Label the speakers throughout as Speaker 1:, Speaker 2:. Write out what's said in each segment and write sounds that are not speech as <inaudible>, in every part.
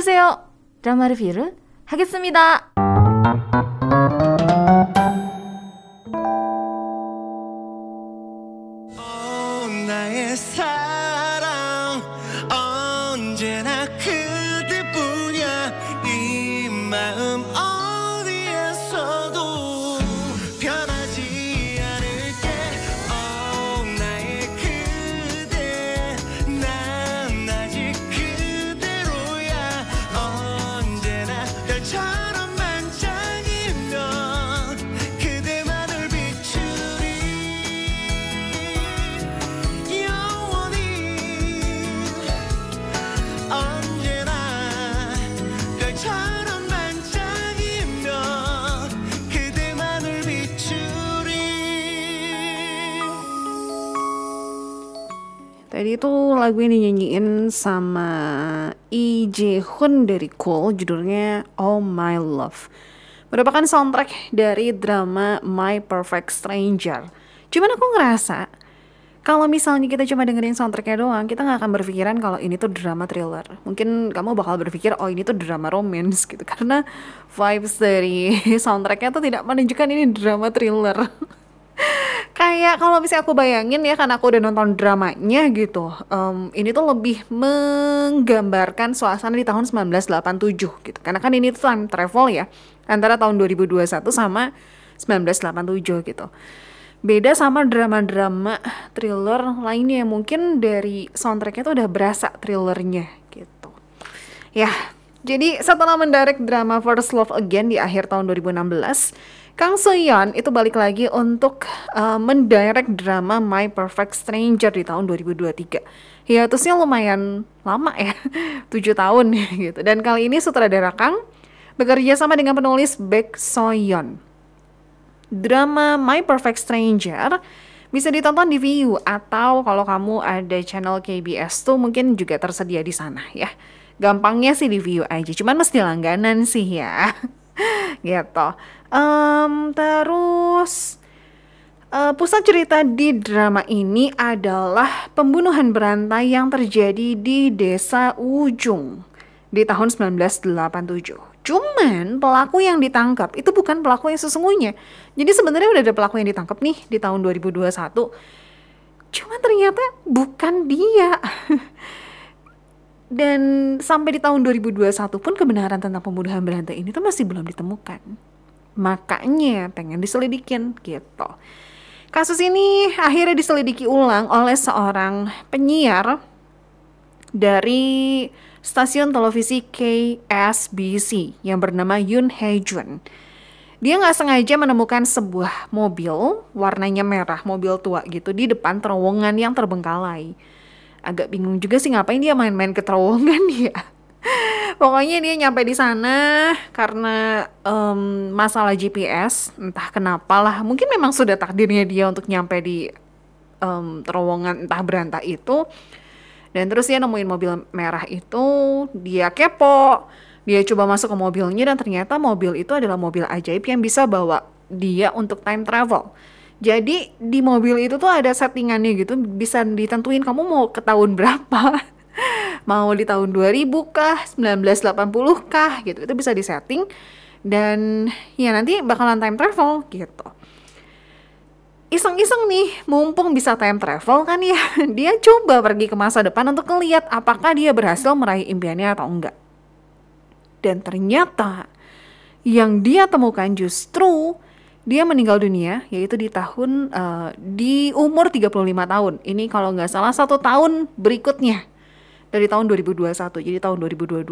Speaker 1: 어서오세요. 드라마 리뷰를 하겠습니다.
Speaker 2: Tadi itu lagu yang dinyanyiin sama Lee Jae-hoon dari Cool, judulnya Oh My Love. Merupakan soundtrack dari drama My Perfect Stranger. Cuman aku ngerasa, kalau misalnya kita cuma dengerin soundtracknya doang, kita nggak akan berpikiran kalau ini tuh drama thriller. Mungkin kamu bakal berpikir, oh ini tuh drama romance <laughs> gitu. Karena vibes dari <laughs> soundtracknya tuh tidak menunjukkan ini drama thriller. <laughs> kayak kalau misalnya aku bayangin ya karena aku udah nonton dramanya gitu em, ini tuh lebih menggambarkan suasana di tahun 1987 gitu. Karena kan ini tuh time travel ya antara tahun 2021 sama 1987 gitu. Beda sama drama-drama thriller lainnya mungkin dari soundtracknya tuh udah berasa thrillernya gitu. Ya, jadi setelah mendirect drama First Love Again di akhir tahun 2016, Kang Soo-yeon itu balik lagi untuk uh, mendirect drama My Perfect Stranger di tahun 2023. Hiatusnya lumayan lama ya, <laughs> 7 tahun <laughs> gitu. Dan kali ini sutradara Kang bekerja sama dengan penulis Baek So-yeon. Drama My Perfect Stranger bisa ditonton di Viu atau kalau kamu ada channel KBS tuh mungkin juga tersedia di sana ya. Gampangnya sih di Viu aja, cuman mesti langganan sih ya. <laughs> <laughs> gitu. Em, terus eh, pusat cerita di drama ini adalah pembunuhan berantai yang terjadi di desa Ujung di tahun 1987. Cuman pelaku yang ditangkap itu bukan pelaku yang sesungguhnya. Jadi sebenarnya udah ada pelaku yang ditangkap nih di tahun 2021. Cuman ternyata bukan dia. <laughs> Dan sampai di tahun 2021 pun kebenaran tentang pembunuhan berantai ini tuh masih belum ditemukan. Makanya pengen diselidikin gitu. Kasus ini akhirnya diselidiki ulang oleh seorang penyiar dari stasiun televisi KSBC yang bernama Yoon Hae Jun. Dia nggak sengaja menemukan sebuah mobil warnanya merah, mobil tua gitu di depan terowongan yang terbengkalai. Agak bingung juga sih ngapain dia main-main ke terowongan dia. <laughs> Pokoknya dia nyampe di sana karena em, masalah GPS, entah kenapa lah. Mungkin memang sudah takdirnya dia untuk nyampe di em, terowongan entah berantah itu. Dan terus dia nemuin mobil merah itu, dia kepo. Dia coba masuk ke mobilnya dan ternyata mobil itu adalah mobil ajaib yang bisa bawa dia untuk time travel. Jadi di mobil itu tuh ada settingannya gitu, bisa ditentuin kamu mau ke tahun berapa. <laughs> mau di tahun 2000 kah, 1980 kah gitu. Itu bisa disetting dan ya nanti bakalan time travel gitu iseng-iseng nih, mumpung bisa time travel kan ya, <laughs> dia coba pergi ke masa depan untuk ngeliat apakah dia berhasil meraih impiannya atau enggak. Dan ternyata yang dia temukan justru dia meninggal dunia, yaitu di tahun eh, di umur 35 tahun. Ini kalau nggak salah satu tahun berikutnya dari tahun 2021. Jadi tahun 2022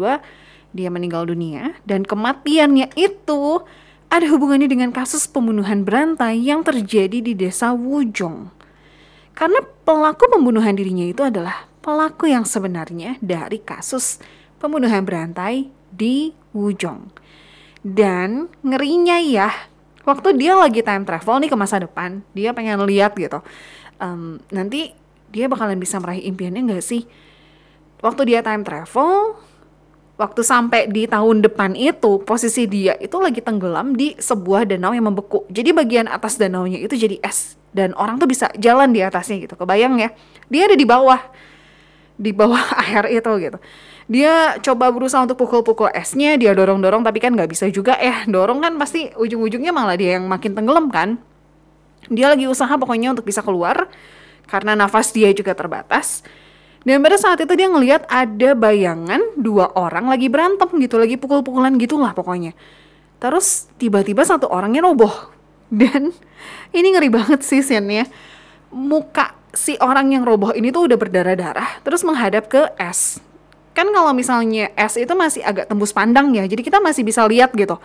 Speaker 2: dia meninggal dunia dan kematiannya itu ada hubungannya dengan kasus pembunuhan berantai yang terjadi di desa Wujong. Karena pelaku pembunuhan dirinya itu adalah pelaku yang sebenarnya dari kasus pembunuhan berantai di Wujong. Dan ngerinya ya, waktu dia lagi time travel nih ke masa depan, dia pengen lihat gitu. em, nanti dia bakalan bisa meraih impiannya nggak sih? Waktu dia time travel, waktu sampai di tahun depan itu posisi dia itu lagi tenggelam di sebuah danau yang membeku. Jadi bagian atas danaunya itu jadi es dan orang tuh bisa jalan di atasnya gitu. Kebayang ya? Dia ada di bawah di bawah <laughs> air itu gitu. Dia coba berusaha untuk pukul-pukul esnya dia dorong-dorong tapi kan nggak bisa juga. Eh dorong kan pasti ujung-ujungnya malah dia yang makin tenggelam kan. Dia lagi usaha pokoknya untuk bisa keluar karena nafas dia juga terbatas. Dan pada saat itu dia ngelihat ada bayangan dua orang lagi berantem gitu lagi pukul-pukulan gitulah pokoknya. Terus tiba-tiba satu orangnya roboh. Dan ini ngeri banget sih scene-nya. Muka si orang yang roboh ini tuh udah berdarah-darah terus menghadap ke es kan kalau misalnya es itu masih agak tembus pandang ya jadi kita masih bisa lihat gitu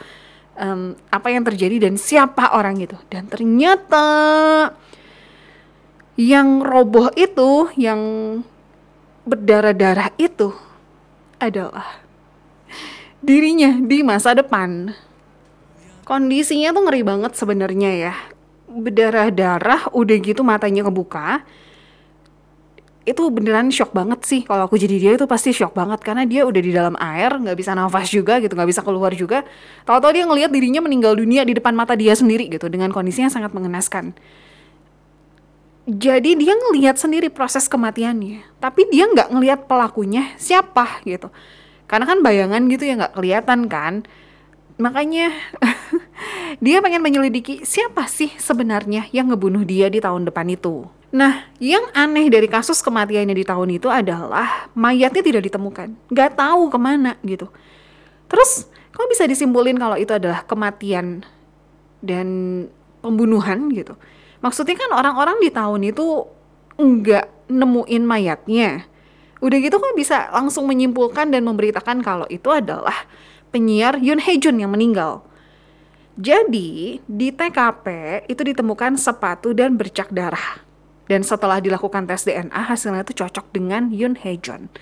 Speaker 2: em, apa yang terjadi dan siapa orang itu dan ternyata yang roboh itu yang berdarah-darah itu adalah dirinya di masa depan. Kondisinya tuh ngeri banget sebenarnya ya. Berdarah-darah udah gitu matanya kebuka itu beneran shock banget sih. Kalau aku jadi dia itu pasti shock banget. Karena dia udah di dalam air nggak bisa nafas juga gitu nggak bisa keluar juga. Tahu-tahu dia ngelihat dirinya meninggal dunia di depan mata dia sendiri gitu dengan kondisi yang sangat mengenaskan. Jadi dia ngelihat sendiri proses kematiannya. Tapi dia nggak ngelihat pelakunya siapa gitu. Karena kan bayangan gitu ya nggak kelihatan kan. Makanya <laughs> dia pengen menyelidiki siapa sih sebenarnya yang ngebunuh dia di tahun depan itu. Nah, yang aneh dari kasus kematiannya di tahun itu adalah mayatnya tidak ditemukan, nggak tahu ke mana gitu. Terus, kok bisa disimpulin kalau itu adalah kematian dan pembunuhan gitu? Maksudnya kan orang-orang di tahun itu nggak nemuin mayatnya. Udah gitu kok bisa langsung menyimpulkan dan memberitakan kalau itu adalah penyiar Yoon Hae Jun yang meninggal. Jadi, di TKP itu ditemukan sepatu dan bercak darah. Dan setelah dilakukan tes DNA, hasilnya itu cocok dengan Yoon Hae Jun.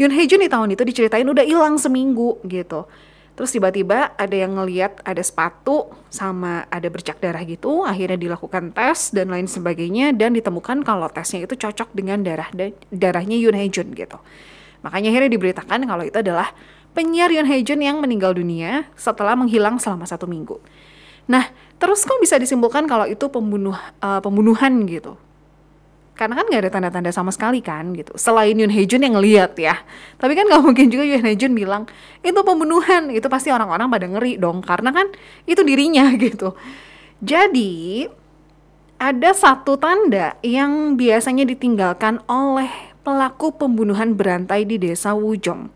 Speaker 2: Yoon Hae Jun di tahun itu diceritain udah hilang seminggu gitu. Terus tiba-tiba ada yang ngeliat ada sepatu sama ada bercak darah gitu, akhirnya dilakukan tes dan lain sebagainya dan ditemukan kalau tesnya itu cocok dengan darah darahnya Yoon Hae Jun gitu. Makanya akhirnya diberitakan kalau itu adalah penyiar Yoon Hae Jun yang meninggal dunia setelah menghilang selama satu minggu. Nah, terus kok bisa disimpulkan kalau itu pembunuh uh, pembunuhan gitu? Karena kan nggak ada tanda-tanda sama sekali kan gitu. Selain Yoon Hae Jun yang ngeliat ya. Tapi kan nggak <laughs> mungkin juga Yoon Hae Jun bilang itu pembunuhan. Itu pasti orang-orang pada ngeri dong. Karena kan itu dirinya <laughs> gitu. Jadi ada satu tanda yang biasanya ditinggalkan oleh pelaku pembunuhan berantai di desa Wujong.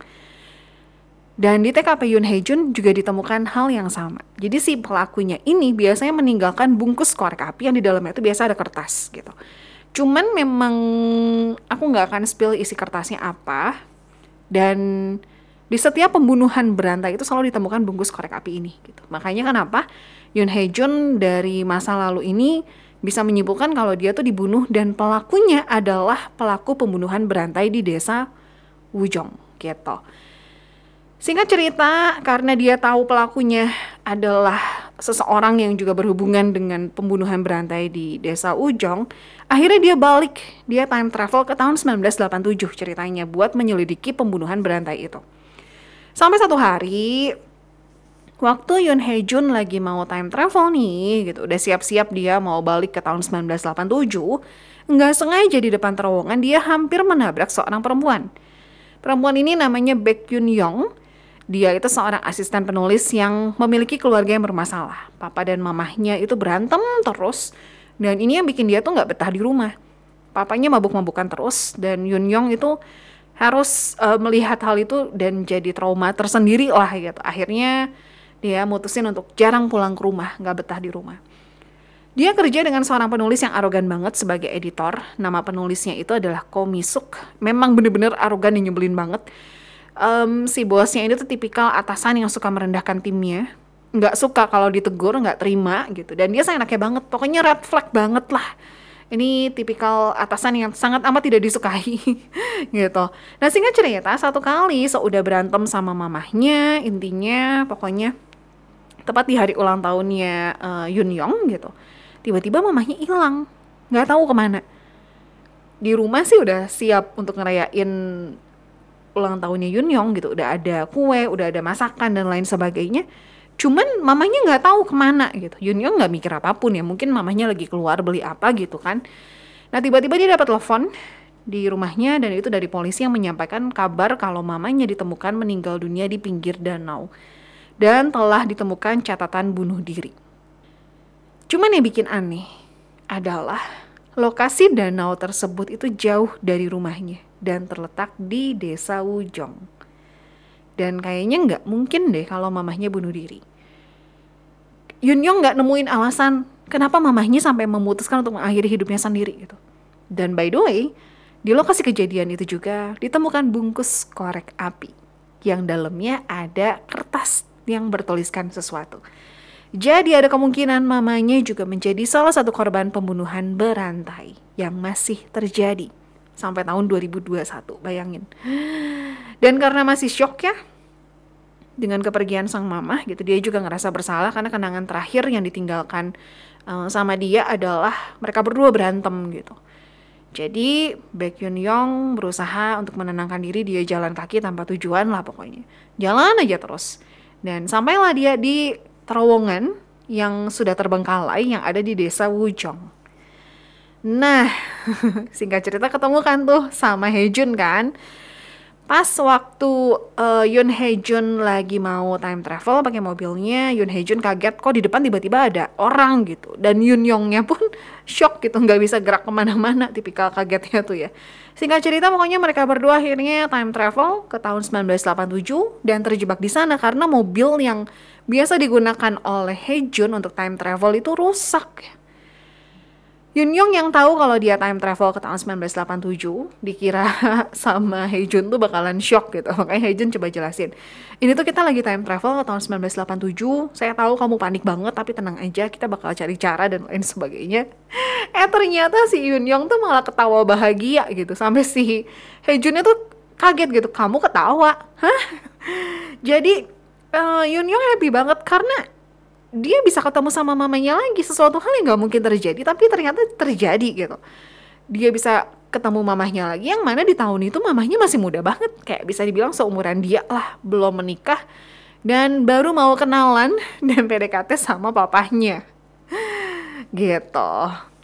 Speaker 2: Dan di TKP Yoon Hae Jun juga ditemukan hal yang sama. Jadi si pelakunya ini biasanya meninggalkan bungkus korek api yang di dalamnya itu biasa ada kertas gitu. Cuman memang aku nggak akan spill isi kertasnya apa. Dan di setiap pembunuhan berantai itu selalu ditemukan bungkus korek api ini gitu. Makanya kenapa Yoon Hae Jun dari masa lalu ini bisa menyimpulkan kalau dia tuh dibunuh dan pelakunya adalah pelaku pembunuhan berantai di desa Wujong gitu. Singkat cerita, karena dia tahu pelakunya adalah seseorang yang juga berhubungan dengan pembunuhan berantai di desa Ujong, akhirnya dia balik, dia time travel ke tahun 1987 ceritanya buat menyelidiki pembunuhan berantai itu. Sampai satu hari, waktu Yoon Hae Jun lagi mau time travel nih, gitu, udah siap-siap dia mau balik ke tahun 1987, nggak sengaja di depan terowongan dia hampir menabrak seorang perempuan. Perempuan ini namanya Baek Yun Yong, dia itu seorang asisten penulis yang memiliki keluarga yang bermasalah. Papa dan mamahnya itu berantem terus. Dan ini yang bikin dia tuh nggak betah di rumah. Papanya mabuk-mabukan terus. Dan Yun Yong itu harus uh, melihat hal itu dan jadi trauma tersendiri lah gitu. Akhirnya dia mutusin untuk jarang pulang ke rumah, nggak betah di rumah. Dia kerja dengan seorang penulis yang arogan banget sebagai editor. Nama penulisnya itu adalah Ko Misuk. Memang bener-bener arogan dan nyebelin banget um, si bosnya ini tuh tipikal atasan yang suka merendahkan timnya. Nggak suka kalau ditegur nggak terima gitu. Dan dia enaknya banget. Pokoknya red flag banget lah. Ini tipikal atasan yang sangat amat tidak disukai <laughs> gitu. Nah singkat cerita satu kali seudah berantem sama mamahnya intinya pokoknya tepat di hari ulang tahunnya uh, Yun Yong gitu tiba-tiba mamahnya hilang. Nggak tahu ke mana. Di rumah sih udah siap untuk ngerayain ulang tahunnya Yun Yong gitu udah ada kue udah ada masakan dan lain sebagainya. Cuman mamanya nggak tahu ke mana gitu. Yun Yong nggak mikir apa pun ya mungkin mamanya lagi keluar beli apa gitu kan. Nah tiba-tiba dia dapat telepon di rumahnya dan itu dari polisi yang menyampaikan kabar kalau mamanya ditemukan meninggal dunia di pinggir danau dan telah ditemukan catatan bunuh diri. Cuman yang bikin aneh adalah lokasi danau tersebut itu jauh dari rumahnya dan terletak di desa Wujong. Dan kayaknya nggak mungkin deh kalau mamahnya bunuh diri. Yun Yong nggak nemuin alasan kenapa mamahnya sampai memutuskan untuk mengakhiri hidupnya sendiri gitu. Dan by the way, di lokasi kejadian itu juga ditemukan bungkus korek api yang dalamnya ada kertas yang bertuliskan sesuatu. Jadi ada kemungkinan mamanya juga menjadi salah satu korban pembunuhan berantai yang masih terjadi sampai tahun 2021, bayangin. Dan karena masih shock ya dengan kepergian sang mama gitu, dia juga ngerasa bersalah karena kenangan terakhir yang ditinggalkan uh, sama dia adalah mereka berdua berantem gitu. Jadi Baek Yun Yong berusaha untuk menenangkan diri dia jalan kaki tanpa tujuan lah pokoknya. Jalan aja terus. Dan sampailah dia di terowongan yang sudah terbengkalai yang ada di desa Wujong. Nah, <laughs> singkat cerita ketemu kan tuh sama Hejun kan. Pas waktu uh, Yoon Hejun lagi mau time travel pakai mobilnya, Yoon Hejun kaget kok di depan tiba-tiba ada orang gitu. Dan Yoon Yongnya pun <laughs> shock gitu, nggak bisa gerak ke mana-mana, tipikal kagetnya tuh ya. Singkat cerita pokoknya mereka berdua akhirnya time travel ke tahun 1987 dan terjebak di sana karena mobil yang biasa digunakan oleh Hejun untuk time travel itu rusak. Yun Yong yang tahu kalau dia time travel ke tahun 1987 dikira <laughs> sama Hejun tuh bakalan shock gitu. Makanya Hejun coba jelasin. Ini tuh kita lagi time travel ke tahun 1987. Saya tahu kamu panik banget tapi tenang aja kita bakal cari cara dan lain sebagainya. <laughs> Eh ternyata si Yun Yong tuh malah ketawa bahagia gitu sampai si Hejunnya tuh kaget gitu. Kamu ketawa? Hah? <laughs> Jadi uh, Yun Yong happy banget karena dia bisa ketemu sama mamanya lagi sesuatu hal yang nggak mungkin terjadi tapi ternyata terjadi gitu. Dia bisa ketemu mamahnya lagi yang mana di tahun itu mamahnya masih muda banget kayak bisa dibilang seumuran dia lah belum menikah dan baru mau kenalan <laughs> dan PDKT sama papahnya. Gitu.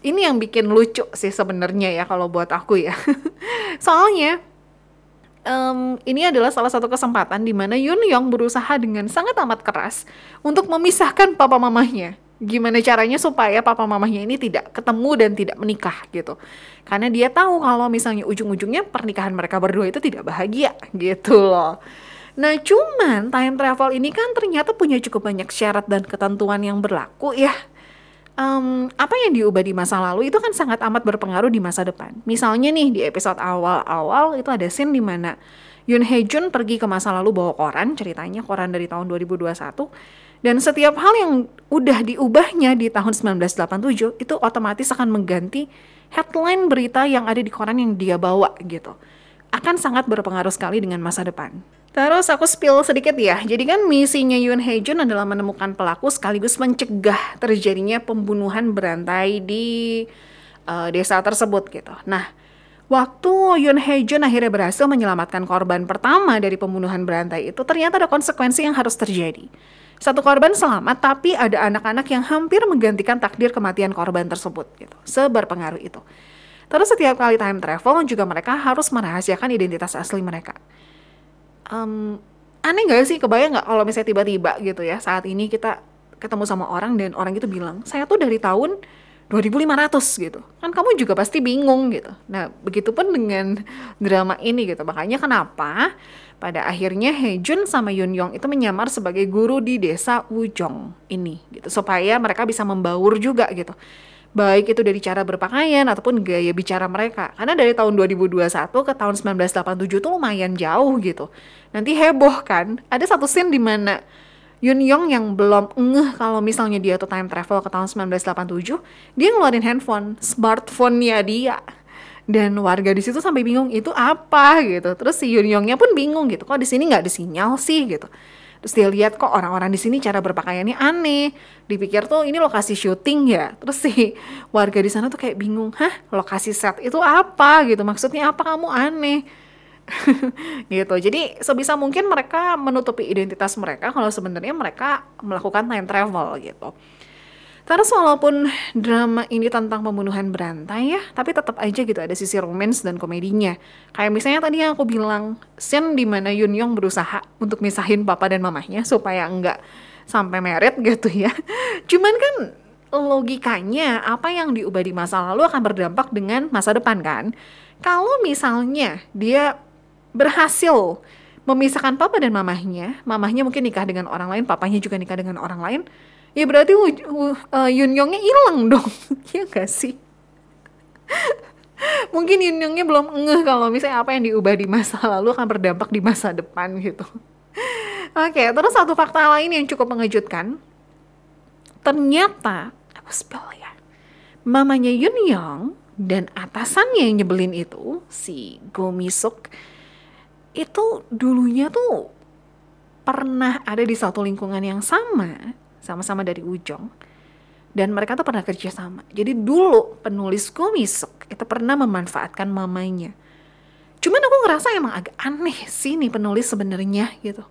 Speaker 2: Ini yang bikin lucu sih sebenarnya ya kalau buat aku ya. <laughs> Soalnya um, ini adalah salah satu kesempatan di mana Yun Yong berusaha dengan sangat amat keras untuk memisahkan papa mamahnya. Gimana caranya supaya papa mamahnya ini tidak ketemu dan tidak menikah gitu. Karena dia tahu kalau misalnya ujung-ujungnya pernikahan mereka berdua itu tidak bahagia gitu loh. Nah cuman time travel ini kan ternyata punya cukup banyak syarat dan ketentuan yang berlaku ya um, apa yang diubah di masa lalu itu kan sangat amat berpengaruh di masa depan. Misalnya nih di episode awal-awal itu ada scene di mana Yoon Hae Jun pergi ke masa lalu bawa koran, ceritanya koran dari tahun 2021. Dan setiap hal yang udah diubahnya di tahun 1987 itu otomatis akan mengganti headline berita yang ada di koran yang dia bawa gitu. Akan sangat berpengaruh sekali dengan masa depan. Terus aku spill sedikit ya. Jadi kan misinya Yoon Hae Jun adalah menemukan pelaku sekaligus mencegah terjadinya pembunuhan berantai di uh, desa tersebut gitu. Nah, waktu Yoon Hae Jun akhirnya berhasil menyelamatkan korban pertama dari pembunuhan berantai itu, ternyata ada konsekuensi yang harus terjadi. Satu korban selamat, tapi ada anak-anak yang hampir menggantikan takdir kematian korban tersebut gitu. Seberpengaruh itu. Terus setiap kali time travel juga mereka harus merahasiakan identitas asli mereka um, aneh gak sih? Kebayang nggak kalau misalnya tiba-tiba gitu ya saat ini kita ketemu sama orang dan orang itu bilang saya tuh dari tahun 2500 gitu. Kan kamu juga pasti bingung gitu. Nah begitupun dengan <laughs> drama ini gitu. Makanya kenapa pada akhirnya Hejun sama Yun Yong itu menyamar sebagai guru di desa Wujong ini gitu supaya mereka bisa membaur juga gitu baik itu dari cara berpakaian ataupun gaya bicara mereka. Karena dari tahun 2021 ke tahun 1987 tuh lumayan jauh gitu. Nanti heboh kan? Ada satu scene di mana Yun Yong yang belum ngeh kalau misalnya dia tuh time travel ke tahun 1987, dia ngeluarin handphone, smartphone-nya dia. Dan warga di situ sampai bingung itu apa gitu. Terus si Yun Yongnya pun bingung gitu, kok di sini nggak ada sinyal sih gitu. Terus dia lihat kok orang-orang di sini cara berpakaiannya aneh. Dipikir tuh ini lokasi syuting ya. Terus si warga di sana tuh kayak bingung, "Hah, lokasi set itu apa?" gitu. Maksudnya apa kamu aneh? <laughs> gitu. Jadi sebisa mungkin mereka menutupi identitas mereka kalau sebenarnya mereka melakukan time travel gitu. Terus walaupun drama ini tentang pembunuhan berantai ya, tapi tetap aja gitu ada sisi romance dan komedinya. Kayak misalnya tadi yang aku bilang, scene di mana Yun Yong berusaha untuk misahin papa dan mamahnya supaya enggak sampai merit gitu ya. <laughs> Cuman kan logikanya apa yang diubah di masa lalu akan berdampak dengan masa depan kan. Kalau misalnya dia berhasil memisahkan papa dan mamahnya, mamahnya mungkin nikah dengan orang lain, papanya juga nikah dengan orang lain, ya berarti eh, Yun Yongnya hilang dong, <laughs> ya gak sih? <laughs> Mungkin Yun Yongnya belum ngeh kalau misalnya apa yang diubah di masa lalu akan berdampak di masa depan gitu. <laughs> Oke, terus satu fakta lain yang cukup mengejutkan, ternyata aku spill ya, mamanya Yun Yong dan atasannya yang nyebelin itu si Go Mi Suk itu dulunya tuh pernah ada di satu lingkungan yang sama, sama-sama dari Ujong. Dan mereka tuh pernah kerja sama. Jadi dulu penulis komisuk itu pernah memanfaatkan mamanya. Cuman aku ngerasa emang agak aneh sih nih penulis sebenarnya gitu.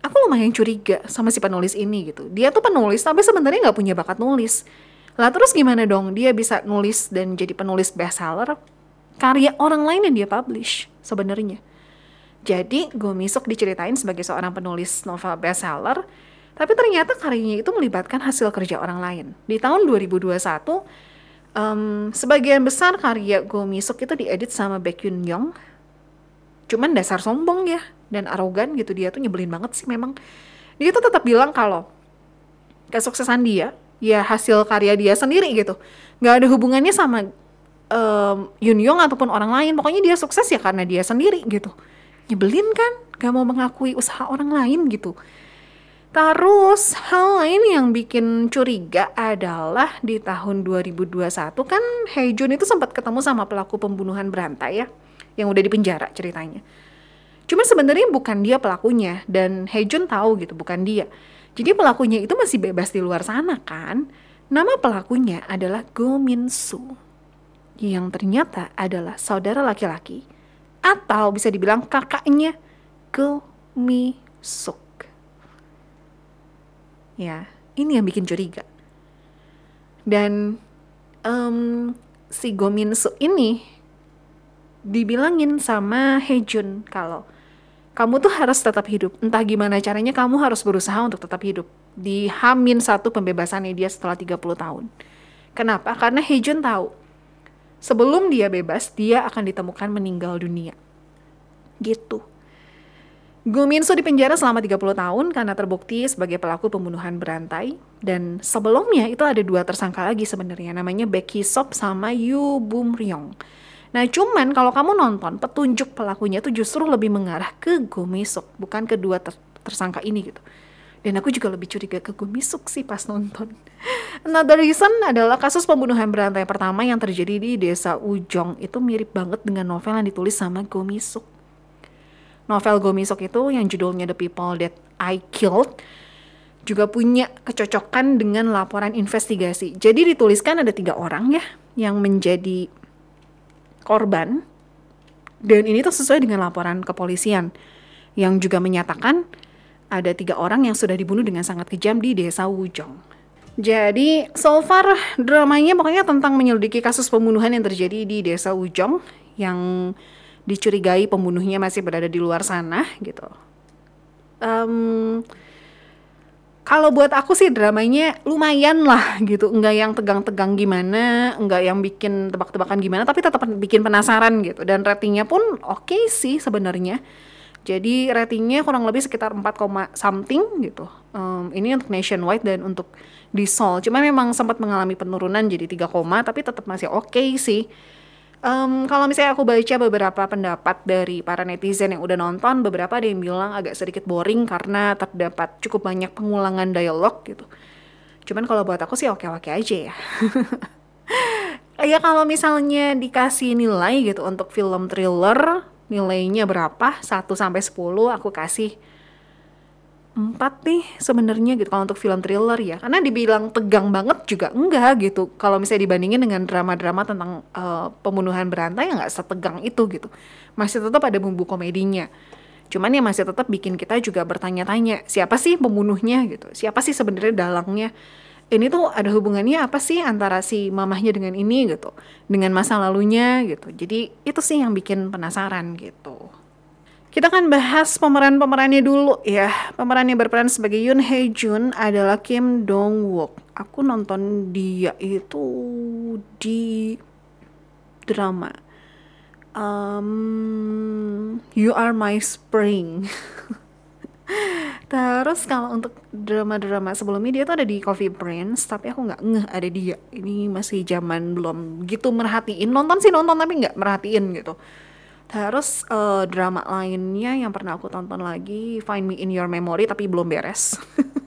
Speaker 2: Aku lumayan curiga sama si penulis ini gitu. Dia tuh penulis tapi sebenarnya nggak punya bakat nulis. Lah terus gimana dong dia bisa nulis dan jadi penulis bestseller karya orang lain yang dia publish sebenarnya. Jadi Gomisuk diceritain sebagai seorang penulis novel bestseller, tapi ternyata karyanya itu melibatkan hasil kerja orang lain. Di tahun 2021, em, sebagian besar karya Gomisuk itu diedit sama Baek Yun Young. Cuman dasar sombong ya dan arogan gitu dia tuh nyebelin banget sih memang. Dia tuh tetap bilang kalau kesuksesan dia ya hasil karya dia sendiri gitu. Nggak ada hubungannya sama em, Yun Young ataupun orang lain. Pokoknya dia sukses ya karena dia sendiri gitu. Nyebelin kan? Gak mau mengakui usaha orang lain gitu. Terus hal lain yang bikin curiga adalah di tahun 2021 kan Haejun itu sempat ketemu sama pelaku pembunuhan berantai ya. Yang udah dipenjara ceritanya. Cuman sebenarnya bukan dia pelakunya dan Haejun tahu gitu bukan dia. Jadi pelakunya itu masih bebas di luar sana kan. Nama pelakunya adalah Go Min Soo yang ternyata adalah saudara laki-laki atau bisa dibilang kakaknya Go Mi Suk. Ya, ini yang bikin curiga. Dan em, si Go Min Suk ini dibilangin sama Hejun kalau kamu tuh harus tetap hidup. Entah gimana caranya kamu harus berusaha untuk tetap hidup. Di Hamin satu pembebasannya dia setelah 30 tahun. Kenapa? Karena Hejun tahu sebelum dia bebas, dia akan ditemukan meninggal dunia. Gitu. Go Min Soo dipenjara selama 30 tahun karena terbukti sebagai pelaku pembunuhan berantai. Dan sebelumnya itu ada dua tersangka lagi sebenarnya, namanya Becky Sop sama Yu Bum Ryong. Nah cuman kalau kamu nonton, petunjuk pelakunya itu justru lebih mengarah ke Go Mi Suk, bukan kedua ter- tersangka ini gitu. Dan aku juga lebih curiga ke Go Mi Suk sih pas nonton. <laughs> Another reason adalah kasus pembunuhan berantai pertama yang terjadi di desa Ujong itu mirip banget dengan novel yang ditulis sama Go Mi Suk. Novel Go Mi Suk itu yang judulnya The People That I Killed juga punya kecocokan dengan laporan investigasi. Jadi dituliskan ada tiga orang ya yang menjadi korban dan ini tuh sesuai dengan laporan kepolisian yang juga menyatakan ada tiga orang yang sudah dibunuh dengan sangat kejam di desa Wujong. Jadi so far dramanya pokoknya tentang menyelidiki kasus pembunuhan yang terjadi di desa Wujong yang dicurigai pembunuhnya masih berada di luar sana gitu. Em, kalau buat aku sih dramanya lumayan lah gitu, enggak yang tegang-tegang gimana, enggak yang bikin tebak-tebakan gimana, tapi tetap bikin penasaran gitu. Dan ratingnya pun oke sih sebenarnya. Jadi ratingnya kurang lebih sekitar 4, koma something gitu. Em, ini untuk nationwide dan untuk di Seoul. Cuma memang sempat mengalami penurunan jadi 3, koma, tapi tetap masih oke sih. Em, kalau misalnya aku baca beberapa pendapat dari para netizen yang udah nonton, beberapa ada yang bilang agak sedikit boring karena terdapat cukup banyak pengulangan dialog gitu. Cuman kalau buat aku sih oke-oke aja ya. <laughs> ya kalau misalnya dikasih nilai gitu untuk film thriller, nilainya berapa? 1 sampai 10 aku kasih 4 nih sebenarnya gitu kalau untuk film thriller ya. Karena dibilang tegang banget juga enggak gitu. Kalau misalnya dibandingin dengan drama-drama tentang eh, pembunuhan berantai ya nggak setegang itu gitu. Masih tetap ada bumbu komedinya. Cuman ya masih tetap bikin kita juga bertanya-tanya, siapa sih pembunuhnya gitu? Siapa sih sebenarnya dalangnya? ini tuh ada hubungannya apa sih antara si mamahnya dengan ini gitu, dengan masa lalunya gitu. Jadi itu sih yang bikin penasaran gitu. Kita akan bahas pemeran-pemerannya dulu ya. Pemeran yang berperan sebagai Yoon Hae Jun adalah Kim Dong Wook. Aku nonton dia itu di drama um, You Are My Spring. <laughs> Terus kalau untuk drama-drama sebelumnya dia tuh ada di Coffee Prince, tapi aku nggak ngeh ada dia. Ini masih zaman belum gitu merhatiin. Nonton sih nonton tapi nggak merhatiin gitu. Terus eh, drama lainnya yang pernah aku tonton lagi Find Me in Your Memory tapi belum beres. <laughs>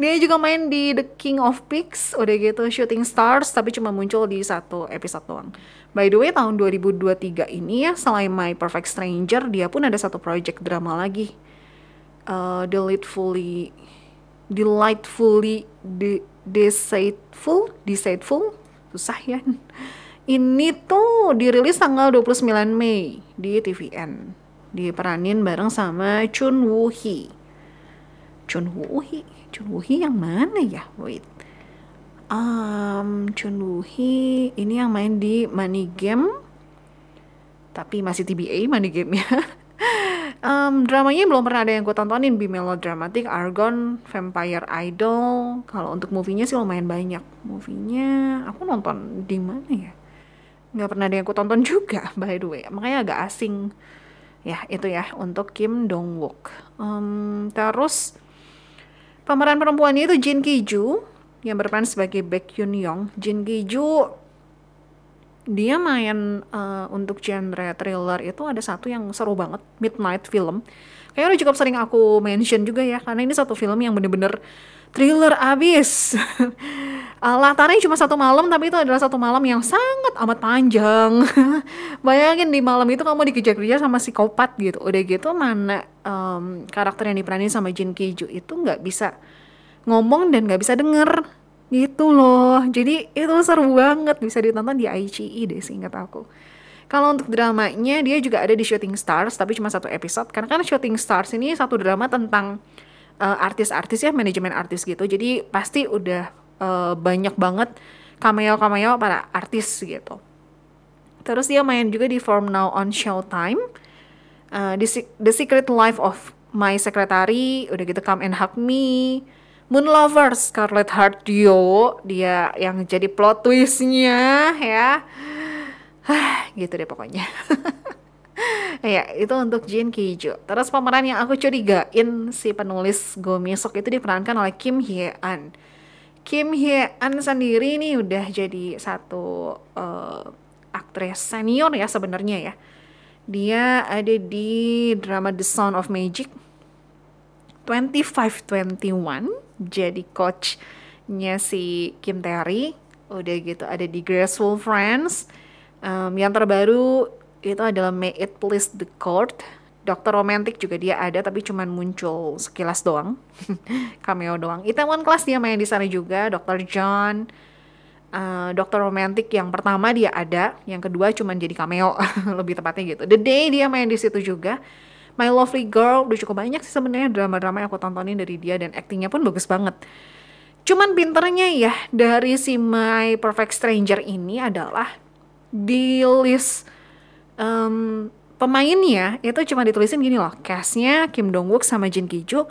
Speaker 2: Dia juga main di The King of Pigs, udah gitu Shooting Stars, tapi cuma muncul di satu episode doang. By the way, tahun 2023 ini ya, selain My Perfect Stranger, dia pun ada satu project drama lagi. Uh, delightfully, delightfully, de deceitful, deceitful, susah ya. Ini tuh dirilis tanggal 29 Mei di TVN. Diperanin bareng sama Chun Woo Hee. Chun Woo Hee, Chun Woo Hee yang mana ya? Wait. Um, Chun Woo Hee ini yang main di Money Game. Tapi masih TBA Money Game ya. <laughs> um, dramanya belum pernah ada yang gue tontonin Be Melodramatic, Argon, Vampire Idol. Kalau untuk movie-nya sih lumayan banyak. Movie-nya aku nonton di mana ya? Nggak pernah ada yang aku tonton <laughs> juga by the way. Makanya agak asing. Ya itu ya untuk Kim Dong Wook. Um, terus pemeran perempuannya itu Jin Ki Joo yang berperan sebagai Baek Yoon Young. Jin Ki Joo dia main uh, untuk genre thriller itu ada satu yang seru banget Midnight Film kayaknya udah cukup sering aku mention juga ya karena ini satu film yang bener-bener thriller abis. Uh, <laughs> latarnya cuma satu malam tapi itu adalah satu malam yang sangat amat panjang. <laughs> Bayangin di malam itu kamu dikejar-kejar sama psikopat gitu. Udah gitu mana um, karakter yang diperanin sama Jin Ki Joo itu nggak bisa ngomong dan nggak bisa denger. Gitu loh. Jadi itu seru banget. Bisa ditonton di ICI deh seingat aku. Kalau untuk dramanya dia juga ada di Shooting Stars tapi cuma satu episode. Karena kan Shooting Stars ini satu drama tentang uh, artis-artis ya manajemen artis gitu. Jadi pasti udah uh, banyak banget cameo-cameo para artis gitu. Terus dia main juga di From Now on Showtime. Uh, The, Se- The Secret Life of My Secretary udah gitu Come and Hug Me. Moon Lovers Scarlett Heart Dio dia yang jadi plot twistnya ya. <sighs> Gitu deh pokoknya <laughs> <laughs> ya itu untuk Jin Ki Joo terus pemeran yang aku curigain si penulis Go Misok itu diperankan oleh Kim Hye An Kim Hye An sendiri nih udah jadi satu uh, aktris senior ya sebenarnya ya. Dia ada di drama The Sound of Magic 2521 jadi coachnya si Kim Terry. Udah gitu ada di Graceful Friends. Um, yang terbaru itu adalah May It Please the Court. Dokter Romantic juga dia ada tapi cuman muncul sekilas doang. <laughs> Cameo doang. Itaewon Class dia main di sana juga Dokter John. Uh, Dokter Romantic yang pertama dia ada yang kedua cuman jadi cameo <laughs> lebih tepatnya gitu. The Day dia main di situ juga. My Lovely Girl udah cukup banyak sih sebenarnya drama-drama yang aku tontonin dari dia dan aktingnya pun bagus banget. Cuman pinternya ya dari si My Perfect Stranger ini adalah di list um, pemainnya itu cuma ditulisin gini loh, castnya Kim Dong Wook sama Jin Ki Joo,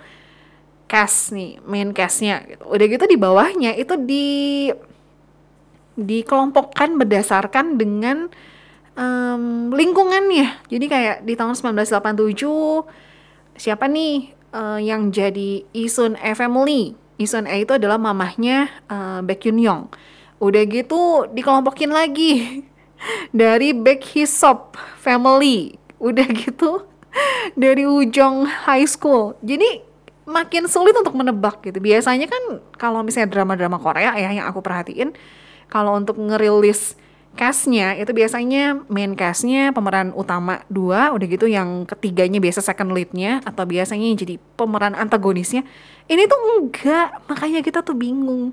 Speaker 2: cast nih main castnya gitu. Udah gitu di bawahnya itu di dikelompokkan berdasarkan dengan um, lingkungannya. Jadi kayak di tahun 1987 siapa nih uh, yang jadi Isun A family? Isun A itu adalah mamahnya uh, Baek Yoon Young. Udah gitu dikelompokin lagi dari Baek Hisop family. Udah gitu dari Ujong High School. Jadi makin sulit untuk menebak gitu. Biasanya kan kalau misalnya drama-drama Korea ya yang aku perhatiin kalau untuk ngerilis castnya itu biasanya main castnya pemeran utama dua udah gitu yang ketiganya biasa second leadnya atau biasanya jadi pemeran antagonisnya ini tuh enggak makanya kita tuh bingung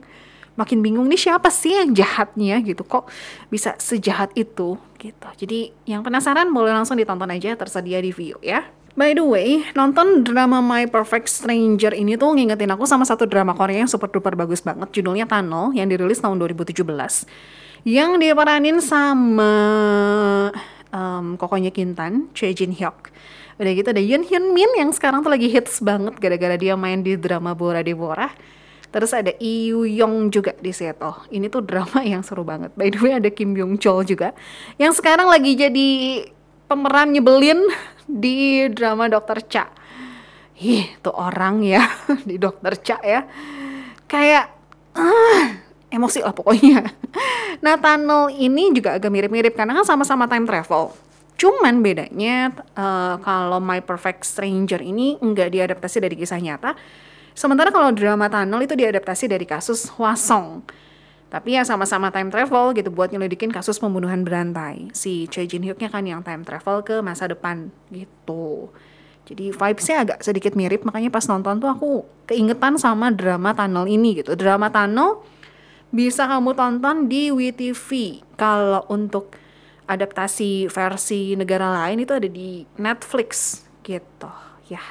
Speaker 2: makin bingung nih siapa sih yang jahatnya gitu kok bisa sejahat itu gitu jadi yang penasaran boleh langsung ditonton aja tersedia di view ya By the way, nonton drama My Perfect Stranger ini tuh ngingetin aku sama satu drama Korea yang super duper bagus banget. Judulnya Tunnel, yang dirilis tahun 2017. Yang diperanin sama um, kokonya Kintan, Choi Jin Hyuk. Udah gitu ada Yoon Hyun Min yang sekarang tuh lagi hits banget gara-gara dia main di drama Bora Deborah. Terus ada Yoo Young juga di situ. Ini tuh drama yang seru banget. By the way ada Kim Byung Chol juga yang sekarang lagi jadi pemeran nyebelin di drama Dokter Cha. Ih, tuh orang ya <laughs> di Dokter Cha ya. Kayak ah, emosi lah pokoknya. Nah, Tunnel ini juga agak mirip-mirip karena kan sama-sama time travel. Cuman bedanya eh, kalau My Perfect Stranger ini nggak diadaptasi dari kisah nyata. Sementara kalau drama Tunnel itu diadaptasi dari kasus Hwasong. Tapi ya sama-sama time travel gitu buat nyelidikin kasus pembunuhan berantai. Si Choi Jin Hyuknya kan yang time travel ke masa depan gitu. Jadi vibesnya agak sedikit mirip makanya pas nonton tuh aku keingetan sama drama Tunnel ini gitu. Drama Tunnel bisa kamu tonton di WeTV. Kalau untuk adaptasi versi negara lain itu ada di Netflix gitu. Ya.